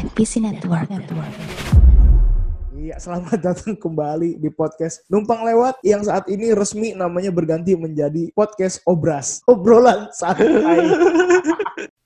NPC Network. Network. Iya, selamat datang kembali di podcast Numpang Lewat yang saat ini resmi namanya berganti menjadi podcast Obras. Obrolan santai.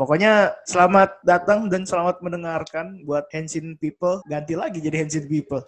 pokoknya selamat datang dan selamat mendengarkan buat Henshin People. Ganti lagi jadi Henshin People.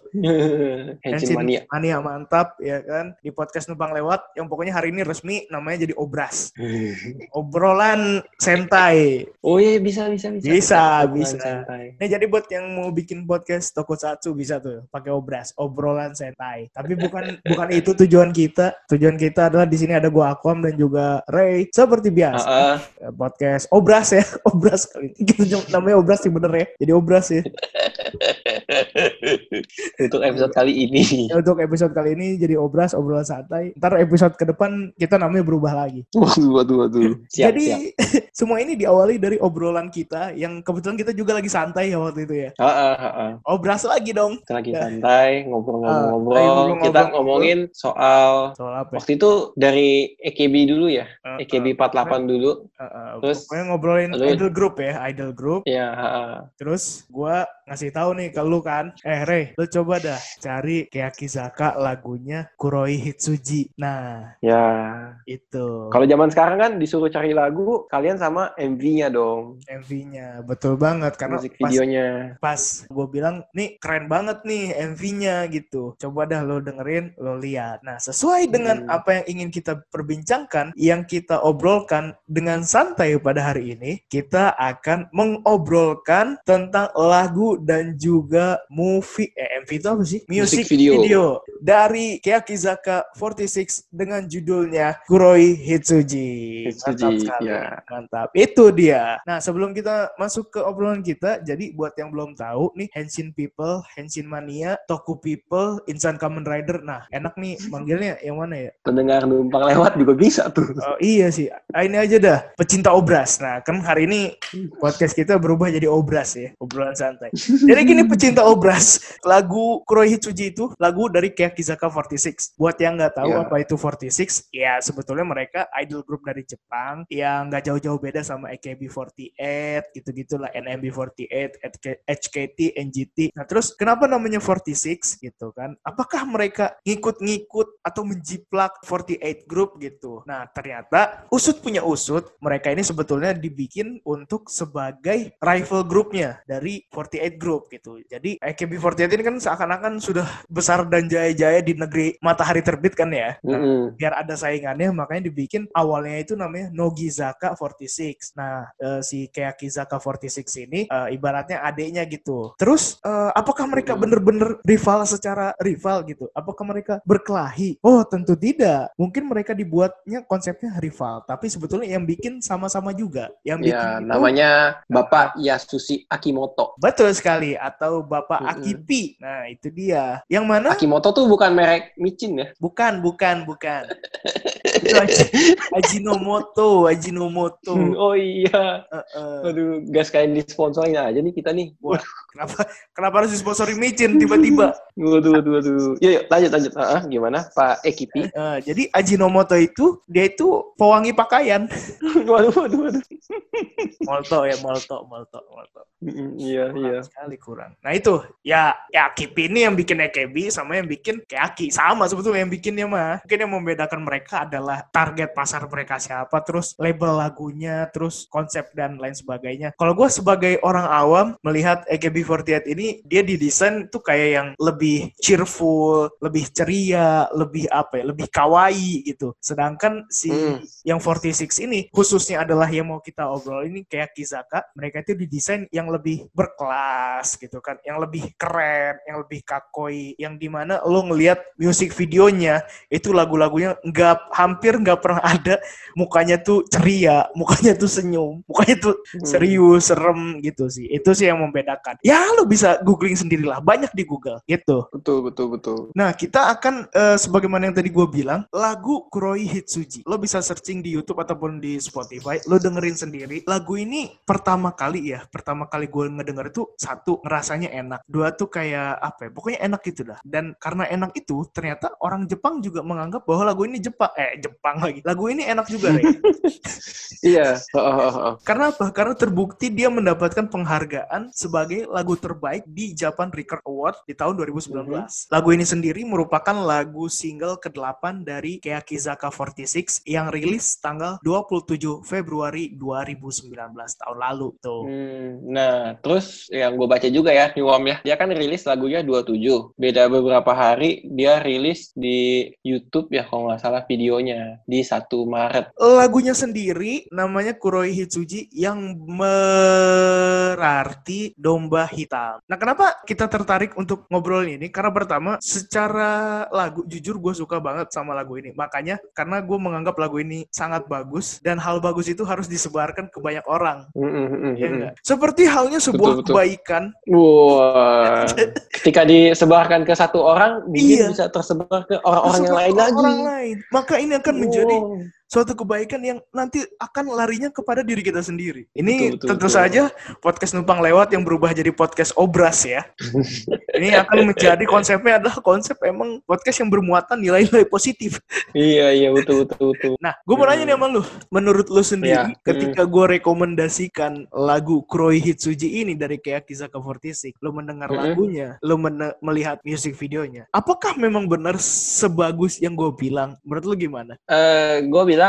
Henshin Mania. Mania mantap ya kan di podcast Numpang Lewat yang pokoknya hari ini resmi namanya jadi Obras. Obrolan sentai. Oh iya bisa bisa bisa. Bisa, bisa. Nah, jadi buat yang mau bikin podcast Tokusatsu bisa tuh pakai Obras, obrolan sentai. Tapi bukan bukan itu tujuan kita. Tujuan kita adalah di sini ada gua Aquam dan juga Ray seperti biasa. Ah. Ya, podcast Obras ya, Obras kali cuma- namanya Obras sih bener ya. Jadi Obras ya. Untuk episode kali ini. Ya, Untuk episode kali ini jadi Obras, obrolan santai. Ntar episode ke depan kita namanya berubah lagi. Waduh waduh waduh. Siap jadi siap. semua ini diawali dari obrolan kita yang kebetulan kita juga lagi santai ya waktu itu ya. Ah, ah, ah, ah. Obras lagi dong. Kita lagi santai Ah, ngobrol-ngobrol. Kita ngomongin soal Soal apa? ya? waktu itu dari EKB dulu ya. Uh, EKB 48 dulu. uh, uh, Terus- pokoknya ngobrolin idol group ya, idol group. Ya, ah, ah. Terus gua ngasih tahu nih ke lu kan, eh Rey, lu coba dah cari Kiyakizaka lagunya Kuroi Hitsuji. Nah, ya. itu Kalau zaman sekarang kan disuruh cari lagu, kalian sama MV-nya dong. MV-nya. Betul banget karena Musik pas videonya. pas gue bilang nih keren banget nih MV-nya gitu. Coba dah lo dengerin, lo lihat. Nah, sesuai dengan Hmm. apa yang ingin kita perbincangkan, yang kita obrolkan dengan santai pada hari ini, kita akan mengobrolkan tentang lagu dan juga movie eh MV itu apa sih? Music, Music video. dari Kiyakizaka 46 dengan judulnya Kuroi Hitsuji. Mantap Hitsuji, sekali. ya. Mantap. Itu dia. Nah, sebelum kita masuk ke obrolan kita, jadi buat yang belum tahu nih, Henshin People, Henshin Mania, Toku People, Insan Kamen Rider. Nah, enak nih manggilnya yang mana ya? Pendengar numpang lewat juga bisa tuh. Oh, iya sih. Ah, ini aja dah, pecinta obras. Nah, kan hari ini podcast kita berubah jadi obras ya, obrolan santai. Jadi gini pecinta obras, terus lagu Kuroi Hitsuji itu lagu dari Keakizaka 46. Buat yang nggak tahu yeah. apa itu 46, ya sebetulnya mereka idol group dari Jepang yang nggak jauh-jauh beda sama AKB48 gitu-gitulah NMB48, HKT, NGT. Nah terus kenapa namanya 46 gitu kan? Apakah mereka ngikut-ngikut atau menjiplak 48 group gitu? Nah ternyata usut punya usut mereka ini sebetulnya dibikin untuk sebagai rival grupnya dari 48 group gitu. Jadi AKB 48 kan seakan-akan sudah besar dan jaya-jaya di negeri matahari terbit kan ya. Nah, mm -hmm. Biar ada saingannya makanya dibikin awalnya itu namanya Nogizaka 46. Nah, e, si Zaka 46 ini e, ibaratnya adiknya gitu. Terus e, apakah mereka benar-benar rival secara rival gitu? Apakah mereka berkelahi? Oh, tentu tidak. Mungkin mereka dibuatnya konsepnya rival, tapi sebetulnya yang bikin sama-sama juga. Yang ya, bikin ya, itu, namanya Bapak Yasushi Akimoto. Betul sekali atau Bapak mm. Aki Akipi. Nah, itu dia. Yang mana? Akimoto tuh bukan merek micin ya. Bukan, bukan, bukan. Itu Aji- Ajinomoto, Ajinomoto. Oh iya. Heeh. Aduh, gas kain disponsorin aja nih kita nih. Wah, kenapa kenapa harus disponsori micin tiba-tiba? Waduh, waduh, waduh. Yuk, yuk, lanjut, lanjut. Ah, ah, gimana, Pak Ekipi? Eh, jadi Ajinomoto itu dia itu pewangi pakaian. waduh, waduh, waduh. Molto ya, molto, molto, molto. Mm, Iya, Kurang iya. sekali kurang. Nah itu ya ya Kipi ini yang bikin EKB sama yang bikin Keaki sama sebetulnya yang bikinnya mah. Mungkin yang membedakan mereka adalah target pasar mereka siapa, terus label lagunya, terus konsep dan lain sebagainya. Kalau gue sebagai orang awam melihat AKB48 ini dia didesain tuh kayak yang lebih cheerful, lebih ceria, lebih apa ya, lebih kawaii gitu. Sedangkan si Hmm. yang 46 ini khususnya adalah yang mau kita obrol ini kayak Kizaka, mereka itu didesain yang lebih berkelas gitu kan, yang lebih keren, yang lebih kakoi, yang di mana lo ngelihat musik videonya itu lagu-lagunya nggak hampir hampir nggak pernah ada mukanya tuh ceria, mukanya tuh senyum, mukanya tuh Hmm. serius, serem gitu sih. Itu sih yang membedakan. Ya lo bisa googling sendirilah, banyak di Google gitu. Betul, betul, betul. Nah, kita akan eh, sebagaimana yang tadi gue bilang, lagu Kuroi Hitsuji. Lo bisa searching di YouTube ataupun di Spotify, lo dengerin sendiri. Lagu ini pertama kali ya, pertama kali gue ngedenger itu satu ngerasanya enak, dua tuh kayak apa ya, pokoknya enak gitu dah. Dan karena enak itu, ternyata orang Jepang juga menganggap bahwa lagu ini Jepang, eh Jepang lagi. Lagu ini enak juga, Rey. Iya. Oh, oh, oh, oh. Karena apa? Karena terbukti dia mendapatkan penghargaan sebagai lagu terbaik di Japan Record Award di tahun 2019. Lagu ini sendiri merupakan lagu single ke-8 dari Keakizaka 46 yang rilis tanggal 27 Februari 2019 tahun lalu tuh. Hmm, nah, terus yang gue baca juga ya, Niwam ya, dia kan rilis lagunya 27. Beda beberapa hari, dia rilis di YouTube ya, kalau nggak salah videonya, di 1 Maret. Lagunya sendiri namanya Kuroi Hitsuji yang berarti domba hitam. Nah, kenapa kita tertarik untuk ngobrol ini? Karena pertama, secara lagu, jujur gue suka banget sama lagu ini. Makanya, karena gue menganggap lagu ini sangat bagus, dan hal bagus itu harus disebarkan ke banyak orang. Mm, mm, mm, Ya mm. enggak? Seperti halnya sebuah Betul, betul. kebaikan. Wah, ketika disebarkan ke satu orang, mungkin Iya. bisa tersebar ke orang-orang yang lain lagi. Orang lain. Maka ini akan menjadi. Suatu kebaikan yang nanti akan larinya kepada diri kita sendiri. Ini Betul, betul, tentu betul. saja podcast numpang lewat yang berubah jadi podcast obras ya. Ini akan menjadi konsepnya adalah konsep emang podcast yang bermuatan nilai-nilai positif. Iya, iya, betul, betul, betul. Nah, gue mau nanya nih sama lu, menurut lu sendiri, Iya. ketika gue rekomendasikan lagu Kuroi Hitsuji ini dari Keakizaka 46, lu mendengar Mm-mm. lagunya, lu melihat music videonya, apakah memang benar sebagus yang gue bilang? Menurut lu gimana? Eh, gue bilang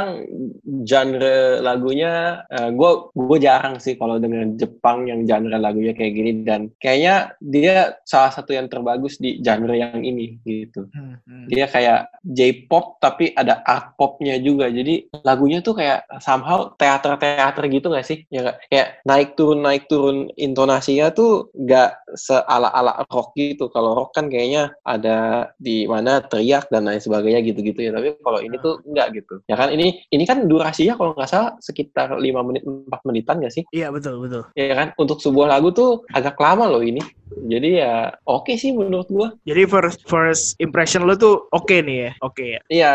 genre lagunya, gue gue jarang sih kalau dengan Jepang yang genre lagunya kayak gini dan kayaknya dia salah satu yang terbagus di genre yang ini gitu. Hmm, hmm. Dia kayak J-pop tapi ada art popnya juga. Jadi lagunya tuh kayak somehow teater-teater gitu gak sih? Ya kayak naik turun naik turun intonasinya tuh gak seala-ala rock gitu. Kalau rock kan kayaknya ada di mana teriak dan lain sebagainya gitu-gitu ya. Tapi kalau ini tuh enggak gitu. Ya kan ini ini kan durasinya kalau nggak salah sekitar 5 menit 4 menitan gak sih? Iya betul betul. Ya kan untuk sebuah lagu tuh agak lama loh ini. Jadi ya oke sih menurut gua. Jadi first first impression lo tuh oke nih ya, oke ya. Iya,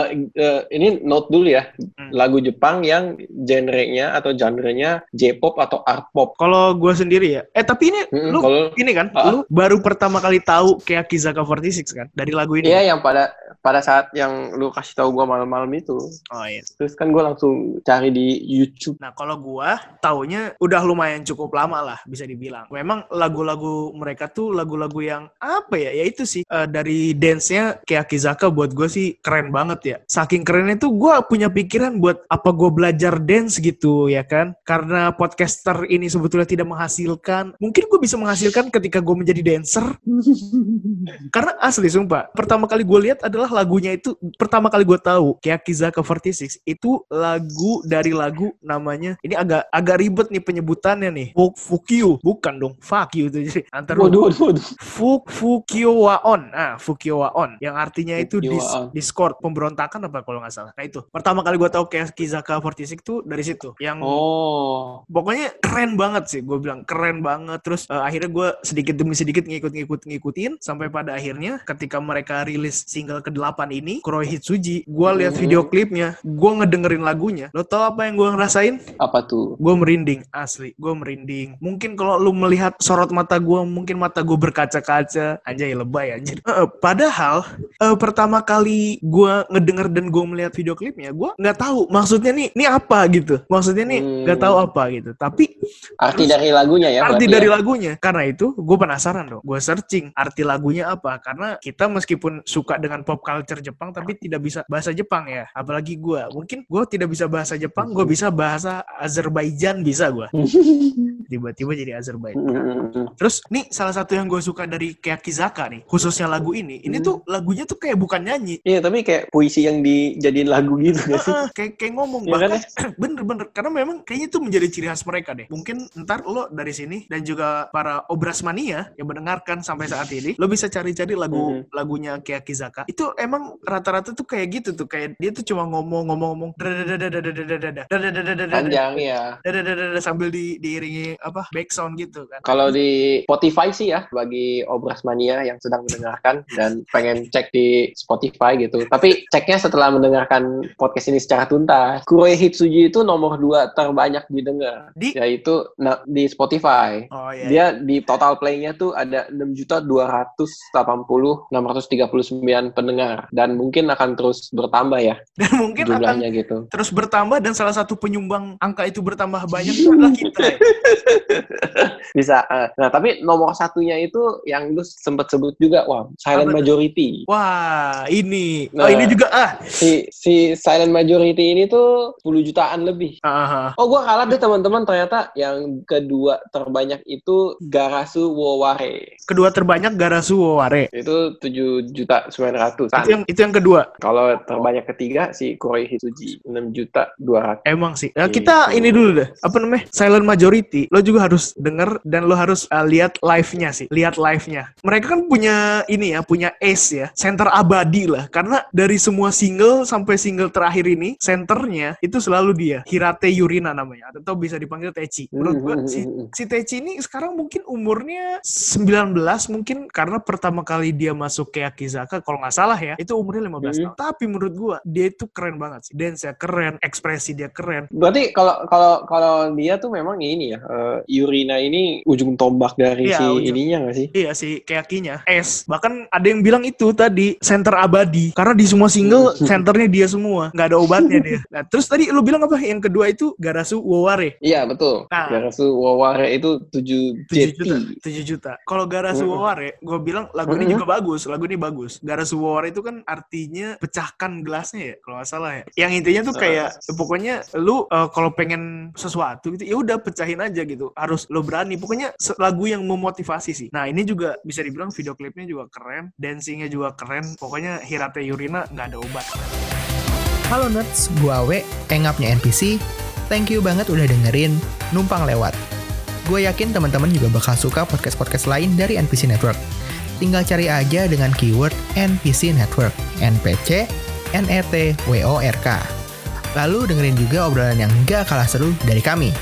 eh, eh, ini note dulu ya. Hmm. Lagu Jepang yang genrenya atau genrenya J-pop atau art pop. Kalau gue sendiri ya, eh tapi ini Mm-mm, lu kalau ini kan, Ah. lu baru pertama kali tahu Keakizaka 46 kan dari lagu ini. Iya yang pada pada saat yang lu kasih tahu gua malam-malam itu. Oh iya. Terus kan gua langsung cari di YouTube. Nah kalau gua taunya udah lumayan cukup lama lah bisa dibilang. Memang lagu-lagu mereka tuh lagu-lagu yang apa ya? Ya itu sih eh, dari dance-nya Keakizaka buat gue sih keren banget ya. Saking kerennya tuh gua punya pikiran buat apa gue belajar dance gitu ya kan? Karena podcaster ini sebetulnya tidak menghasilkan. Mungkin gue bisa menghasilkan ketika gue menjadi dancer. Karena asli sumpah, pertama kali gue lihat adalah lagunya itu pertama kali gue tahu Keakizaka 46 itu lagu dari lagu namanya ini agak agak ribet nih penyebutannya nih. Fuck, fuck you, bukan dong. Fuck you itu jadi antar Waduh, waduh, waduh. Fuk Fukiowaon. Ah, Fukiowaon yang artinya itu dis. Discord pemberontakan apa kalau nggak salah. Nah itu. Pertama kali gue tahu Keakizaka 46 tuh dari situ. Yang Oh. pokoknya keren banget sih gue bilang keren banget terus eh, akhirnya gue sedikit demi sedikit ngikut-ngikut ngikutin sampai pada akhirnya ketika mereka rilis single ke-8 ini Kuroi Hitsuji gue lihat Mhm. video klipnya gue ngedengerin lagunya lo tau apa yang gue ngerasain? Apa tuh? gue merinding asli gue merinding. Mungkin kalau lu melihat sorot mata gue mungkin mata gue berkaca-kaca. Anjay lebay anjir. Eh, padahal eh, pertama kali gue ngedenger dan gue melihat video klipnya gue nggak tahu maksudnya nih ini apa gitu. Maksudnya nih Hmm. nggak tahu apa gitu. Tapi Arti dari lagunya ya? arti dari ya? lagunya. Karena itu gue penasaran dong gue searching arti lagunya apa. Karena kita meskipun suka dengan pop culture Jepang tapi tidak bisa bahasa Jepang ya. Apalagi gue mungkin gue tidak bisa bahasa Jepang gue bisa bahasa Azerbaijan bisa gue tiba-tiba jadi Azerbaijan. Mm, mm, mm. terus nih salah satu yang gue suka dari Keakizaka nih khususnya lagu ini ini tuh lagunya tuh kayak bukan nyanyi. Iya, tapi kayak puisi yang dijadiin lagu gitu gak sih? Kayak kayak ngomong. Iya kan bahkan bener-bener karena memang kayaknya itu menjadi ciri khas mereka deh. Mungkin ntar lo dari sini dan juga para obras mania yang mendengarkan sampai saat ini lo bisa cari-cari lagu lagunya Keakizaka itu emang rata-rata tuh kayak gitu tuh. Kayak dia tuh cuma ngomong ngomong ngomong-ngomong Panjang ya. sambil di, diiringi apa background gitu kan. Kalau di Spotify sih ya bagi obras mania yang sedang mendengarkan dan pengen cek di Spotify gitu. Tapi ceknya setelah mendengarkan podcast ini secara tuntas. Kuroi Hitsuji itu nomor dua terbanyak didengar, Di? yaitu na- di Spotify. Oh iya. Dia di total play-nya tuh ada 6 juta 280 639 pendengar dan mungkin akan terus bertambah ya Dan mungkin akan jumlahnya gitu. terus bertambah dan salah satu penyumbang angka itu bertambah banyak itu adalah kita. ya. Bisa. eh. Nah, tapi nomor satunya itu yang lu sempet sebut juga, wah, silent Apa majority. Wah, ini. Oh, Nah. ini juga ah. Si si silent majority ini tuh 10 jutaan lebih. Aha. Oh, gua kalah deh teman-teman. Ternyata yang kedua terbanyak itu Garasu Woware. Kedua terbanyak Garasu Ware. Itu 7 juta 900. Itu yang itu yang kedua. Kalau terbanyak ketiga si Kuroi Hitsuji 6 juta 200. Emang sih. Nah, kita Gitu. ini dulu deh. Apa namanya? Silent Majority. Lo juga harus denger dan lo harus uh, lihat live-nya sih. Lihat live-nya. Mereka kan punya ini ya, punya ace ya. Center abadi lah. Karena dari semua single sampai single terakhir ini, centernya itu selalu dia. Hirate Yurina namanya. Atau bisa dipanggil Techi. Menurut gua si, si Techi ini sekarang mungkin umurnya 19 mungkin karena pertama kali dia masuk ke Akizaka kalau nggak salah ya itu umurnya 15 Hmm. tahun tapi menurut gua dia itu keren banget sih dance nya keren ekspresi dia keren Berarti kalau kalau kalau dia tuh memang ini ya, eh, Yurina ini ujung tombak dari Iya, si ujung. ininya nggak sih? Iya sih, keyakinya S. Bahkan ada yang bilang itu tadi center abadi. Karena di semua single centernya dia semua, nggak ada obatnya dia. Nah, terus tadi lu bilang apa? Yang kedua itu Garasu Woware. Iya betul. Nah. Garasu Waware itu 7 7 JT. juta, 7 juta. Kalau Garasu Mm-mm. Woware, gue bilang lagu ini juga bagus. Lagu ini bagus. Garasu Woware itu kan artinya pecahkan gelasnya ya, kalau salah ya. Yang intinya tuh kayak pokoknya lu eh, kalau pengen sesuatu gitu, ya udah pecahin aja gitu. Harus lo berani. Pokoknya lagu yang memotivasi sih. Nah ini juga bisa dibilang video klipnya juga keren, dancingnya juga keren. Pokoknya Hirate Yurina nggak ada obat. Halo Nerds, gua Awe, engapnya NPC. Thank you banget udah dengerin Numpang Lewat. Gue yakin teman-teman juga bakal suka podcast-podcast lain dari NPC Network. Tinggal cari aja dengan keyword NPC Network, NPC, NET, WORK. Lalu dengerin juga obrolan yang gak kalah seru dari kami.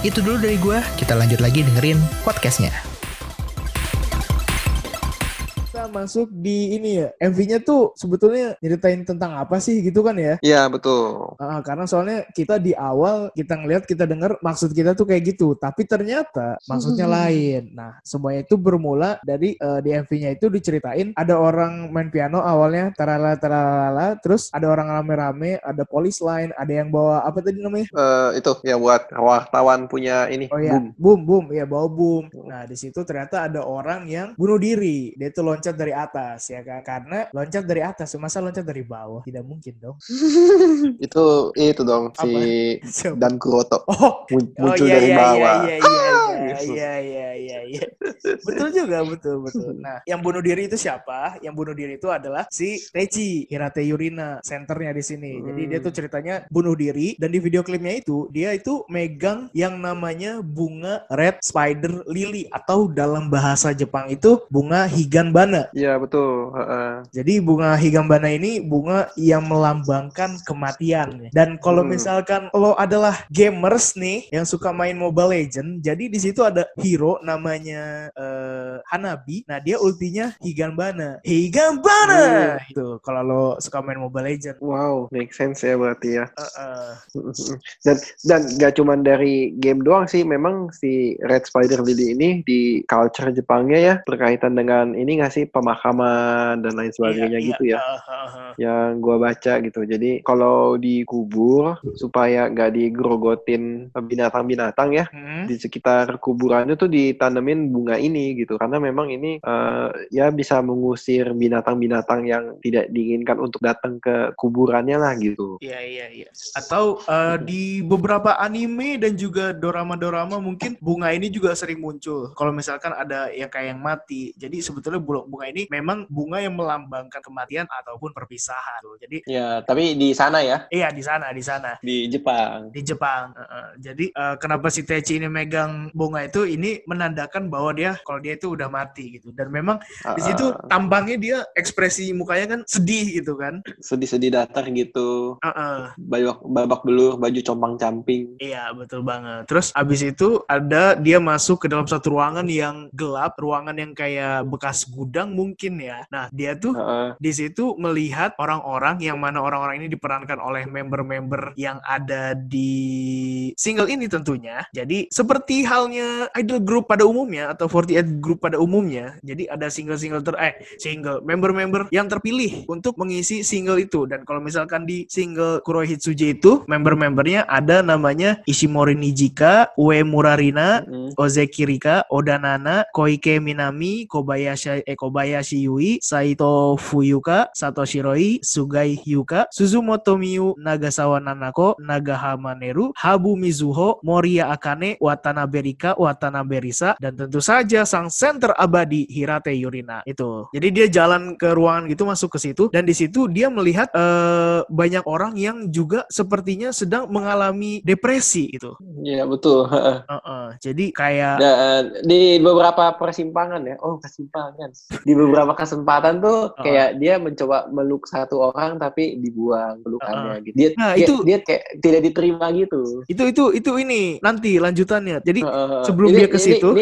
Itu dulu dari gue, kita lanjut lagi dengerin podcastnya. Kita masuk di ini ya, MV-nya tuh sebetulnya nyeritain tentang apa sih gitu kan ya? Iya betul. Ah, karena soalnya kita di awal kita ngelihat kita dengar maksud kita tuh kayak gitu, tapi ternyata maksudnya lain. Nah, semuanya itu bermula dari eh, di MV-nya itu diceritain ada orang main piano awalnya tarala tarala, terus ada orang rame-rame, ada police line, ada yang bawa apa tadi namanya? Eh, itu yang buat wartawan punya ini. Oh ya, boom. boom, boom, ya bawa boom. Nah di situ ternyata ada orang yang bunuh diri. Dia tuh loncat dari atas ya kan? Karena loncat dari atas, masa loncat dari bawah? Tidak mungkin dong. Itu itu dong si? Dan Kuroto Oh, Oh muncul iya dari iya bawah. iya iya iya Gitu. iya iya iya iya. Betul juga betul betul. Nah, yang bunuh diri itu siapa? Yang bunuh diri itu adalah si Techi Hirate Yurina, senternya di sini. Jadi dia tuh ceritanya bunuh diri dan di video klipnya itu dia itu megang yang namanya bunga red spider lily atau dalam bahasa Jepang itu bunga higanbana. Iya betul. heeh. Jadi bunga higambana ini bunga yang melambangkan kematian. Dan kalau Hmm. misalkan lo adalah gamers nih yang suka main Mobile Legend, jadi di situ ada hero namanya eh, Hanabi. Nah dia ultinya higambana. Higambana. Itu kalau lo suka main Mobile Legend. Wow, make sense ya berarti ya. Eh, eh. dan dan gak cuman dari game doang sih memang si Red Spider Lily ini di culture Jepangnya ya berkaitan dengan ini gak sih pemakaman dan lain sebagainya Iya, gitu iya. ya eh, eh. yang gua baca gitu jadi kalau dikubur supaya gak digerogotin binatang-binatang ya Hmm. di sekitar kuburannya tuh ditanemin bunga ini gitu karena memang ini eh, ya bisa mengusir binatang-binatang yang tidak diinginkan untuk datang ke kuburannya lah gitu Iya iya iya. Atau eh, di beberapa anime dan juga dorama-dorama mungkin bunga ini juga sering muncul. Kalau misalkan ada yang kayak yang mati. Jadi sebetulnya bulu- bunga ini memang bunga yang melambangkan kematian ataupun perpisahan. tuh. Jadi ya tapi di sana ya iya di sana di sana di Jepang di Jepang. Heeh. Jadi eh, kenapa si Techi ini megang bunga itu ini menandakan bahwa dia kalau dia itu udah mati gitu. Dan memang di situ Ah, tampangnya dia ekspresi mukanya kan sedih gitu kan. sedih-sedih datar gitu. Heeh. Babak, babak belur, baju compang-camping. Iya betul banget. Terus abis itu ada dia masuk ke dalam satu ruangan yang gelap, ruangan yang kayak bekas gudang mungkin ya. Nah dia tuh Heeh. di situ melihat orang-orang yang mana orang-orang ini diperankan oleh member-member yang ada di single ini tentunya. Jadi seperti halnya idol group pada umumnya atau 48 group pada umumnya. Jadi ada single-single ter eh single member-member yang terpilih untuk mengisi single itu dan kalau misalkan di single Kurohitsuji itu member-membernya ada namanya Ishimori Nijika, Ue Murarina, Mm. Ozeki Rika, Oda Nana, Koike Minami, Kobayashi, eh, Kobayashi Yui, Saito Fuyuka, Satoshi Roi, Sugai Hyuka, Suzumoto Miyu, Nagasawa Nanako, Nagahama Neru, Habu Mizuho, Moria Akane, Watanabe Rika, Watanabe Risa, dan tentu saja sang center abadi Hirate Yurina. Itu. Jadi dia jalan ke ruangan gitu masuk ke situ dan di situ dia melihat eh, banyak orang yang juga sepertinya sedang mengalami depresi gitu. Iya betul. Heeh. Heeh. Jadi kayak Dan di beberapa persimpangan ya, oh persimpangan. Di beberapa kesempatan tuh Uh-uh. kayak dia mencoba meluk satu orang tapi dibuang pelukannya gitu. Dia, Nah, dia, itu- dia kayak tidak diterima gitu. itu itu itu ini nanti lanjutannya. Jadi. Sebelum Ini- dia ke situ-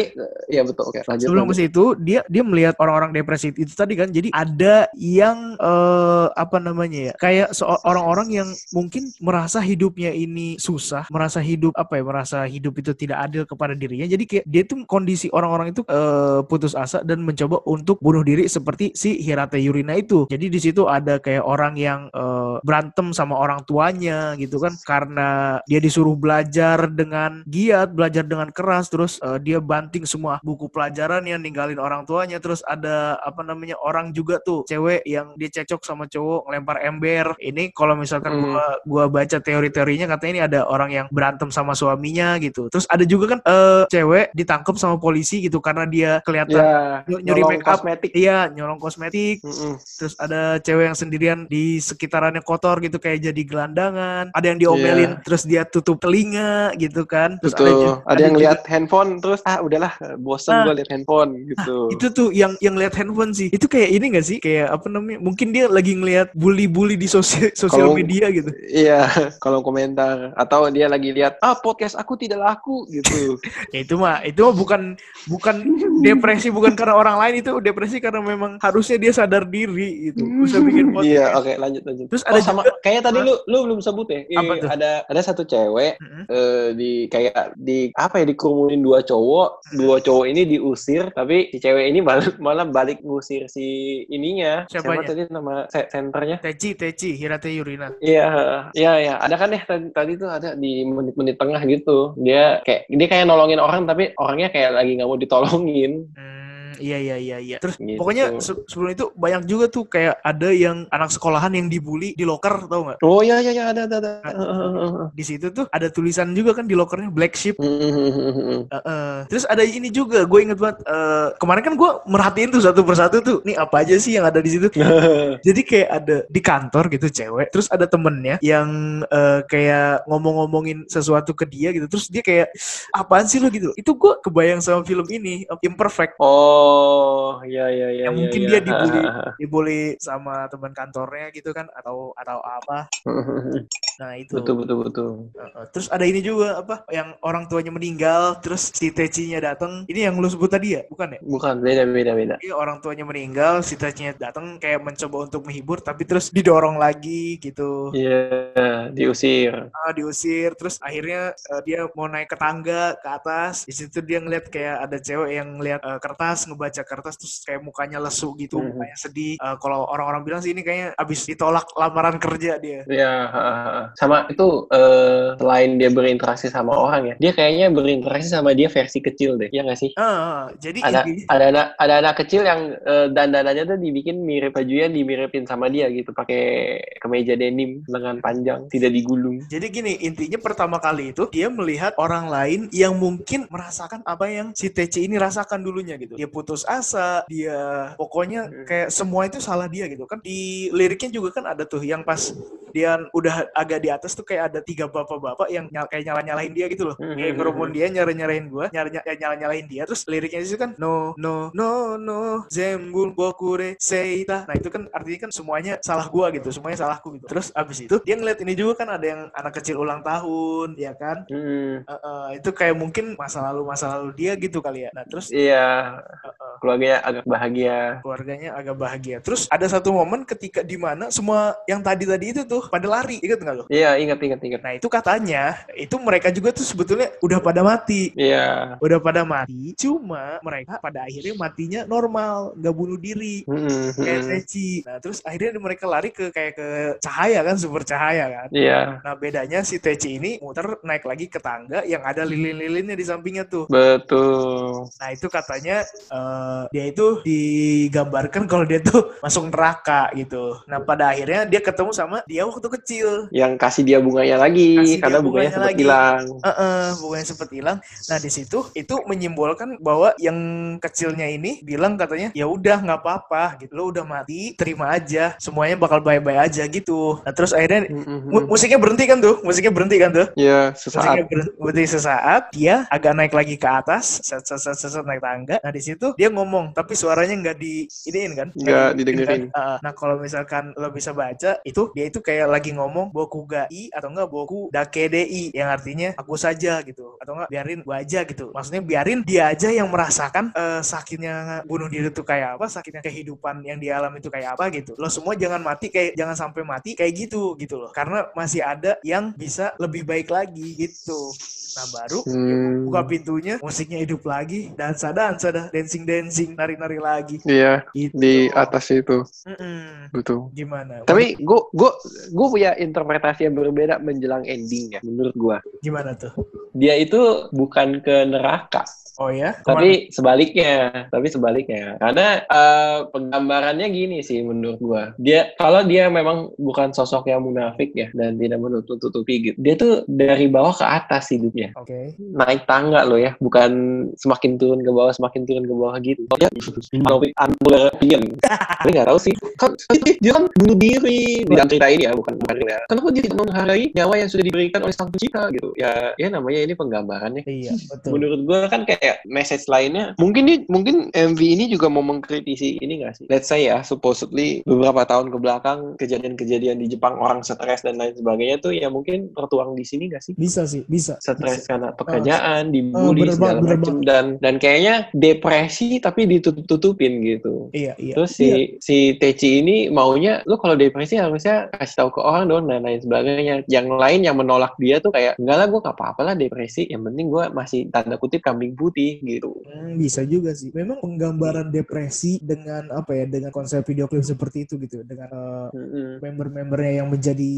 ya betul. Oke, lanjut. sebelum ke situ dia dia melihat orang-orang depresi itu tadi kan. Jadi ada yang eh, apa namanya ya? Kayak orang-orang yang mungkin merasa hidupnya ini susah, merasa hidup apa ya? Merasa hidup itu tidak adil kepada dirinya. Jadi kayak dia tuh kondisi orang-orang itu eh, putus asa dan mencoba untuk bunuh diri seperti si Hirate Yurina itu. Jadi di situ ada kayak orang yang eh, berantem sama orang tuanya gitu kan karena dia disuruh belajar dengan giat, belajar dengan keras terus eh, dia banting semua buku pelajaran yang ninggalin orang tuanya terus ada apa namanya orang juga tuh cewek yang dia cecok sama cowok ngelempar ember. Ini kalau misalkan Hmm. gua gua baca teori-teorinya katanya ini ada orang yang berantem sama suaminya gitu. Terus ada juga kan eh, cewek ditangkap sama polisi gitu karena dia kelihatan ny- nyuri nyolong make up. kosmetik. Iya, nyolong kosmetik. Mm-mm. Terus ada cewek yang sendirian di sekitarannya kotor gitu kayak jadi gelandangan. Ada yang diomelin Iya. terus dia tutup telinga gitu kan. Terus Betul. ju- Ada, yang lihat handphone terus ah udahlah bosen Nah. gue lihat handphone gitu. itu tuh yang yang lihat handphone sih. Itu kayak ini gak sih? Kayak apa namanya? Mungkin dia lagi ngelihat bully-bully di sosial sosial media gitu. Iya, kalau komentar atau dia lagi lihat ah podcast aku tidak laku gitu. Ya itu mah itu mah bukan bukan depresi bukan karena orang lain itu depresi karena memang harusnya dia sadar diri gitu. Bisa bikin podcast. Iya, oke lanjut lanjut. Terus oh, ada sama juga- kayaknya tadi lu lu belum sebut ya. Eh, Apa tuh? Ada ada satu cewek Mm-mm. eh, di kayak di apa ya dikerumunin dua cowok, dua cowok ini diusir tapi si cewek ini balik, malah balik ngusir si ininya. Siapanya? Siapa tadi nama se- senternya? Teci, Teci, Hirate Yurina. Iya, iya, iya. Ada kan deh tadi, tadi tuh ada di menit-menit tengah gitu. Dia kayak dia kayak nolongin orang tapi orangnya kayak lagi nggak mau ditolongin. Hmm, iya iya iya iya. Terus Gitu. pokoknya se- sebelum itu banyak juga tuh kayak ada yang anak sekolahan yang dibully di locker tau nggak? Oh iya iya iya ada ada ada. Di situ tuh ada tulisan juga kan di lockernya black sheep. Hmm, Heeh. Terus ada ini juga, gue inget banget. eh, kemarin kan gue merhatiin tuh satu persatu tuh, nih apa aja sih yang ada di situ? Jadi kayak ada di kantor gitu cewek, terus ada temennya yang eh, kayak ngomong-ngomongin sesuatu ke dia gitu, terus dia kayak apaan sih lo gitu? Itu gue kebayang sama film ini, Imperfect. Oh, iya iya iya. yang iya, mungkin iya. dia dibully dibully sama teman kantornya gitu kan atau atau apa nah itu betul betul betul. Terus ada ini juga apa yang orang tuanya meninggal terus si Tecinya datang ini yang lu sebut tadi ya bukan ya Bukan beda beda beda. Iya orang tuanya meninggal si Tecinya datang kayak mencoba untuk menghibur tapi terus didorong lagi gitu Iya, diusir. Ah, diusir terus akhirnya eh, dia mau naik ke tangga ke atas di situ dia ngeliat kayak ada cewek yang ngeliat eh, kertas ngebaca kertas terus kayak mukanya lesu gitu Mhm. mukanya sedih Eh, kalau orang-orang bilang sih ini kayaknya abis ditolak lamaran kerja dia Iya, ha. sama itu eh, selain dia berinteraksi sama orang ya, dia kayaknya berinteraksi sama dia versi kecil deh, ya nggak sih? Ah, ah, jadi Ada intinya ada anak ada anak kecil yang eh, dandanannya tuh dibikin mirip bajunya dimiripin sama dia gitu, pakai kemeja denim lengan panjang, tidak digulung. jadi gini intinya pertama kali itu dia melihat orang lain yang mungkin merasakan apa yang si TC ini rasakan dulunya gitu dia putus asa dia pokoknya kayak semua itu salah dia gitu. Kan di liriknya juga kan ada tuh yang pas dia udah agak di atas tuh kayak ada tiga bapak-bapak yang nyal kayak nyala-nyalain dia gitu loh. Kayak hmm, ngerumun dia, nyara-nyarain gua, nyala-nyalain dia. Terus liriknya itu kan no no no no zembun bokure seita. Nah, itu kan artinya kan semuanya salah gua gitu, semuanya salahku gitu. Terus abis itu dia ngeliat ini juga kan ada yang anak kecil ulang tahun, ya kan? Hmm, Eh, eh, itu kayak mungkin masa lalu masa lalu dia gitu kali ya. Nah, terus iya, eh, eh, keluarganya agak bahagia. keluarganya agak bahagia. Terus ada satu momen ketika di mana semua yang tadi-tadi itu tuh pada lari, inget nggak lo? Iya, ingat ingat ingat. Nah itu katanya, itu mereka juga tuh sebetulnya udah pada mati. Iya. Udah pada mati, cuma mereka pada akhirnya matinya normal, nggak bunuh diri. Hmm, Kayak. Teci. Nah terus akhirnya mereka lari ke kayak ke cahaya kan, sumber cahaya kan. Iya, Nah bedanya si Teci ini muter naik lagi ke tangga yang ada lilin-lilinnya di sampingnya tuh. betul. Nah itu katanya eh, dia itu digambarkan kalau dia tuh masuk neraka gitu. Nah pada akhirnya dia ketemu sama dia waktu kecil. Yang kasih dia bunganya lagi Kasih dia karena bunganya bunganya sempat hilang. Heeh, bunganya sempat hilang. Nah di situ itu menyimbolkan bahwa yang kecilnya ini bilang katanya ya udah nggak apa-apa gitu. Lo udah mati, terima aja. Semuanya bakal bye-bye aja gitu. Nah terus akhirnya Hmm, hmm, mu- hmm. musiknya berhenti kan tuh? Musiknya berhenti kan tuh? Iya, Musiknya sesaat. ber- berhenti sesaat, dia agak naik lagi ke atas, set set set set, set, naik tangga. Nah di situ dia ngomong, tapi suaranya nggak di iniin kan? Nggak didengerin didengerin. kan? Ah, nah kalau misalkan lo bisa baca, itu dia itu kayak lagi ngomong boku ga i atau enggak boku dake dei yang artinya aku saja gitu, atau enggak biarin gua aja gitu. Maksudnya biarin dia aja yang merasakan eh, sakitnya bunuh diri itu kayak apa, sakitnya kehidupan yang dia alami itu kayak apa gitu. Lo semua jangan mati kayak jangan sampai mati kayak gitu gitu loh, karena masih ada yang bisa lebih baik lagi gitu. Nah baru Hmm. buka pintunya, musiknya hidup lagi, dansa dansa dah, dancing dancing, nari nari lagi. Iya, Gitu. di atas itu, Mm-mm. betul. Gimana? Tapi gue gue gue punya interpretasi yang berbeda menjelang endingnya. Menurut gue, gimana tuh? dia itu bukan ke neraka, Oh ya? Ke mana? tapi sebaliknya. Tapi sebaliknya, karena eh, penggambarannya gini sih menurut gue. Dia kalau dia memang bukan sosok yang munafik ya dan tidak menutup tutupi gitu. Dia tuh dari bawah ke atas hidupnya. Oke. naik tangga loh ya, bukan semakin turun ke bawah, semakin turun ke bawah gitu. Dia unpopular opinion. Tapi nggak tahu sih. Kan dia kan bunuh diri di dalam cerita ini ya, bukan bukan ya. Kenapa dia tidak menghargai nyawa yang sudah diberikan oleh sang pencipta gitu? Ya, ya namanya ini penggambarannya. Iya, betul. Menurut gue kan kayak message lainnya, mungkin nih, mungkin MV ini juga mau mengkritisi ini nggak sih? Let's say ya, supposedly beberapa tahun ke belakang kejadian-kejadian di Jepang orang stres dan lain sebagainya tuh ya mungkin tertuang di sini nggak sih? Bisa sih, bisa. stres karena pekerjaan, dibully bener segala macam dan dan kayaknya depresi tapi ditutup-tutupin gitu. Iya, iya. Terus si Iya. si Teci ini maunya lu kalau depresi harusnya kasih tahu ke orang dong dan lain sebagainya. Yang lain yang menolak dia tuh kayak enggak lah gue gak apa-apa lah depresi, yang penting gue masih tanda kutip kambing putih gitu. Hmm, bisa juga sih. Memang penggambaran depresi dengan apa ya, dengan konsep video klip seperti itu gitu, dengan eh, Mm-mm. member-membernya yang menjadi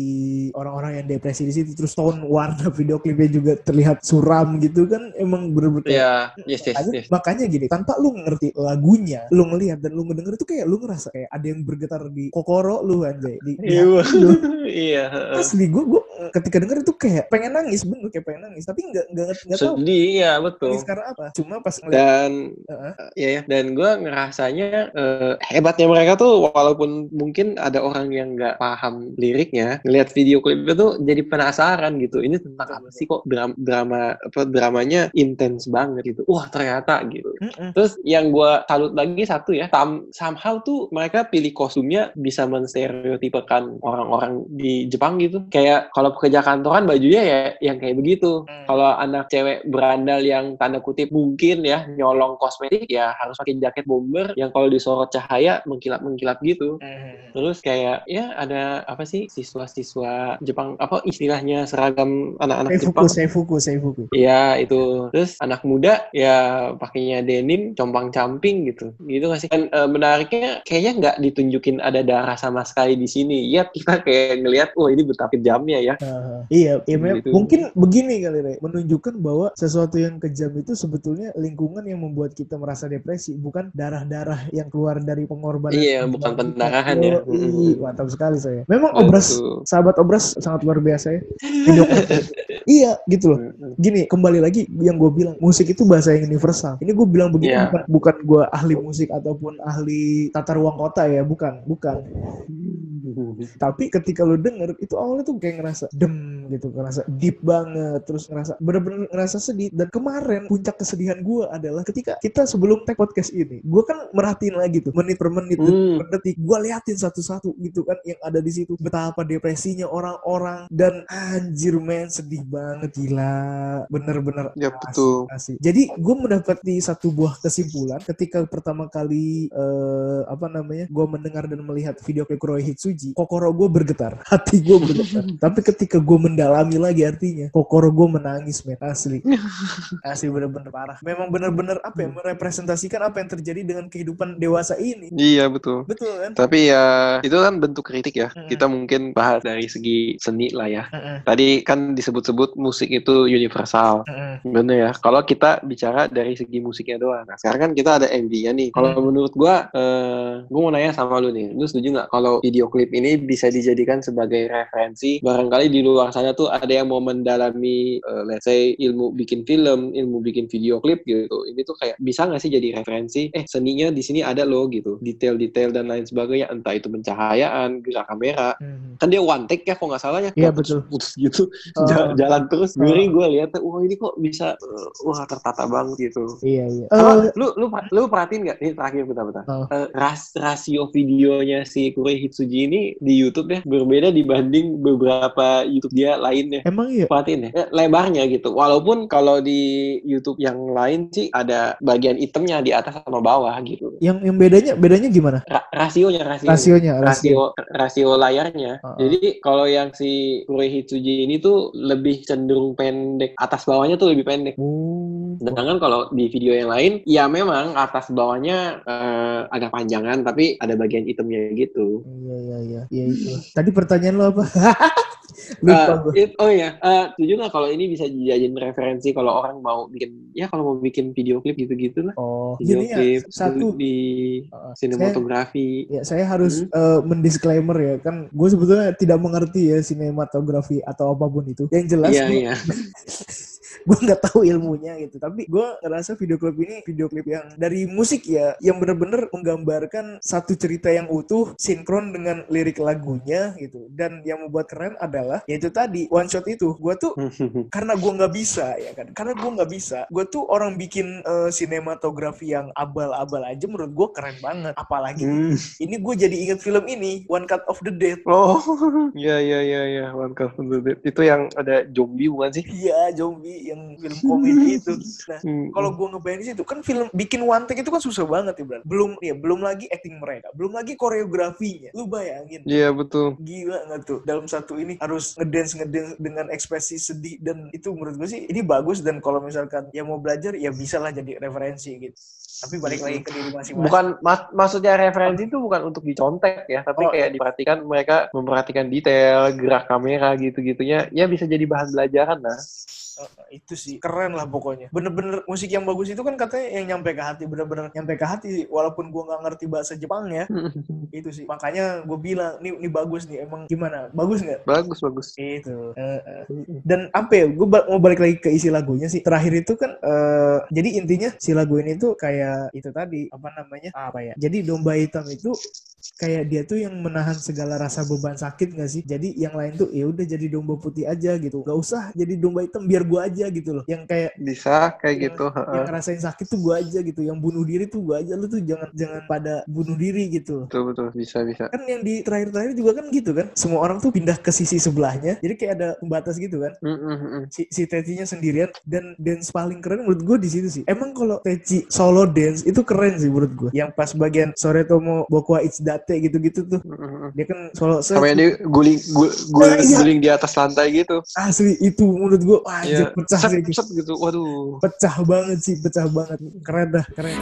orang-orang yang depresi di situ terus tone warna video klipnya juga terlihat suram gitu kan emang bener-bener Ya, yes yes Makanya, yes. makanya gini, tanpa lu ngerti lagunya, lu ngelihat dan lu ngedenger itu kayak lu ngerasa kayak ada yang bergetar di kokoro lu anjay. Di, di Iya. Iya. Asli gue gue ketika denger itu kayak pengen nangis bener kayak pengen nangis tapi nggak nggak nggak tahu sedih ya betul. nangis karena apa. Cuma pas ngeliat Dan Heeh. ya ya dan gue ngerasanya eh, hebatnya mereka tuh walaupun mungkin ada orang yang nggak paham liriknya ngelihat video klipnya tuh jadi penasaran gitu ini tentang apa sih kok drama drama apa dramanya intens banget gitu wah ternyata gitu Mm-mm. terus yang gue salut lagi satu ya sam- somehow tuh mereka pilih kostumnya bisa menstereotipekan orang-orang di Jepang gitu kayak kalau pekerja kantoran bajunya ya yang kayak begitu Hmm. kalau anak cewek berandal yang tanda kutip mungkin ya nyolong kosmetik ya harus pakai jaket bomber yang kalau disorot cahaya mengkilap-mengkilap gitu. Mm. Terus kayak ya ada apa sih siswa-siswa Jepang apa istilahnya seragam anak-anak Jepang. seifuku, seifuku. Iya itu terus anak muda ya pakainya denim compang camping gitu gitu nggak sih kan eh, menariknya kayaknya nggak ditunjukin ada darah sama sekali di sini ya kita kayak ngelihat wah ini betapa kejamnya ya Aha. Iya, iya Gitu. mungkin begini kali Re, menunjukkan bahwa sesuatu yang kejam itu sebetulnya lingkungan yang membuat kita merasa depresi, bukan darah-darah yang keluar dari pengorbanan. Iya, bukan pendarahan ya. Mm-mm. mantap sekali saya. Memang Betul. obras, sahabat obras sangat luar biasa ya. Video iya, gitu loh. Gini, kembali lagi yang gue bilang, musik itu bahasa yang universal. Ini gue bilang begini Iya. bukan, bukan gue ahli musik ataupun ahli tata ruang kota ya, bukan, bukan. Tapi ketika lu denger itu awalnya tuh kayak ngerasa dem gitu, ngerasa deep banget, terus ngerasa bener-bener ngerasa sedih. Dan kemarin puncak kesedihan gue adalah ketika kita sebelum tag podcast ini, gue kan merhatiin lagi tuh menit per menit, detik Hmm. per detik, gue liatin satu-satu gitu kan yang ada di situ betapa depresinya orang-orang dan anjir men sedih banget gila, bener-bener Ya asik, betul. asik. Jadi gue mendapati satu buah kesimpulan ketika pertama kali eh, apa namanya gue mendengar dan melihat video klip Kuroe Hitsuji, kokoro gue bergetar, hati gue bergetar. Tapi ketika gue mendalami lagi artinya, kokoro gue menangis men asli, asli bener-bener parah. Memang bener-bener apa ya merepresentasikan apa yang terjadi dengan kehidupan dewasa ini. Iya betul. Betul kan? Tapi ya itu kan bentuk kritik ya. Mm-mm. Kita mungkin bahas dari segi seni lah ya. Heeh, Tadi kan disebut-sebut musik itu universal. heeh. Bener ya. Kalau kita bicara dari segi musiknya doang. Nah, sekarang kan kita ada MV-nya nih. Kalau Hmm. menurut gua, eh, gua mau nanya sama lu nih. Lu setuju nggak kalau video klip ini bisa dijadikan sebagai referensi? Barangkali di luar sana tuh ada yang mau mendalami, eh, let's say ilmu bikin film, ilmu bikin video klip gitu. Ini tuh kayak bisa nggak sih jadi referensi? Eh seninya di sini ada loh gitu. Detail-detail dan lain sebagainya. Entah itu pencahayaan, gerak kamera. Hmm. Kan dia one take ya kalau nggak salah ya. Iya, betul. Putus gitu Oh. jalan, jalan terus Oh. gue gue lihat wah ini kok bisa uh, wah tertata banget gitu Iya iya. Sama, Eh, lu lu lu perhatiin nggak ini terakhir bentar-bentar Oh. Eh, ras, rasio videonya si Kure Hitsuji ini di YouTube ya berbeda dibanding beberapa YouTube dia lainnya emang iya. perhatiin ya Eh, lebarnya gitu walaupun kalau di YouTube yang lain sih ada bagian itemnya di atas sama bawah gitu Yang yang bedanya bedanya gimana? Ra- rasionya rasionya Rasionya, rasio. rasio layarnya. Uh-uh. Jadi kalau yang si Kure Hitsuji ini tuh lebih cenderung pendek, atas bawahnya tuh lebih pendek. Oh. Sedangkan kalau di video yang lain, ya memang atas bawahnya eh, agak panjangan, tapi ada bagian itemnya gitu. Iya iya iya. Iya itu. Tadi pertanyaan lo apa? Lupa Eh, it- oh ya, eh, setuju nggak kalau ini bisa dijadiin referensi kalau orang mau bikin, ya kalau mau bikin video klip gitu-gitu lah. Oh, Video gini ya. klip Satu di uh, saya, sinematografi. ya saya harus Hmm. eh, mendisclaimer ya kan gue sebetulnya tidak mengerti ya sinematografi atau apa pun itu. Yang jelas Iya, gue iya. gue nggak tahu ilmunya gitu. Tapi gue ngerasa video klip ini video klip yang dari musik ya yang bener-bener menggambarkan satu cerita yang utuh sinkron dengan lirik lagunya gitu. Dan yang membuat keren adalah yaitu tadi one shot itu. Gue tuh karena gue nggak bisa ya kan? Karena gue nggak bisa gue tuh orang bikin eh, sinematografi yang abal-abal aja menurut gue keren banget. Apalagi Hmm. ini gue jadi inget film ini One Cut of the Dead. Oh, iya iya iya iya, One Cut of the Dead. Itu yang ada zombie bukan sih? iya zombie yang film komedi itu. Nah Hmm, kalau gue ngebayangin situ kan film bikin one take itu kan susah banget ya Bran. belum ya belum lagi acting mereka belum lagi koreografinya. Lu bayangin. Iya betul. gila nggak tuh? Dalam satu ini harus ngedance ngedance dengan ekspresi sedih dan itu menurut gue sih ini bagus dan kalau misalkan ya mau belajar ya bisa lah jadi referensi gitu. Tapi balik lagi ke diri masing-masing. Bukan mas- maksudnya referensi itu bukan untuk dicontek ya, tapi Oh, kayak diperhatikan mereka memperhatikan detail, gerak kamera gitu-gitunya, ya bisa jadi bahan belajaran lah. Eh, itu sih. Keren lah pokoknya. Bener-bener musik yang bagus itu kan katanya yang nyampe ke hati bener-bener nyampe ke hati walaupun gue nggak ngerti bahasa Jepang ya. Itu sih. Makanya gue bilang ini ini bagus nih emang gimana? Bagus nggak? Bagus bagus. itu. Eh, eh. dan apa ya gue mau balik lagi ke isi lagunya sih. Terakhir itu kan eh, jadi intinya si lagu ini tuh kayak itu tadi apa namanya? Apa ya? Jadi domba hitam itu kayak dia tuh yang menahan segala rasa beban sakit gak sih? Jadi yang lain tuh ya udah jadi domba putih aja gitu. Gak usah jadi domba hitam biar gue aja gitu loh. Yang kayak Bisa kayak yang, gitu. yang ngerasain sakit tuh gue aja gitu. Yang bunuh diri tuh gue aja. Lu tuh jangan jangan pada bunuh diri gitu Betul betul. Bisa bisa. kan yang di terakhir-terakhir juga kan gitu kan. Semua orang tuh pindah ke sisi sebelahnya. Jadi kayak ada pembatas gitu kan. Mm, mm, mm. si, si Tecinya sendirian dan dance paling keren menurut gue di situ sih. Emang kalau Teci solo dance itu keren sih menurut gue yang pas bagian sore tomo bokwa karate gitu-gitu tuh. Dia kan solo set. Sama dia guling guling, guling, guling di atas lantai gitu. Asli itu menurut gua wajib yeah. pecah set, sih. Set gitu. Waduh. Pecah banget sih, pecah banget. Keren dah, keren.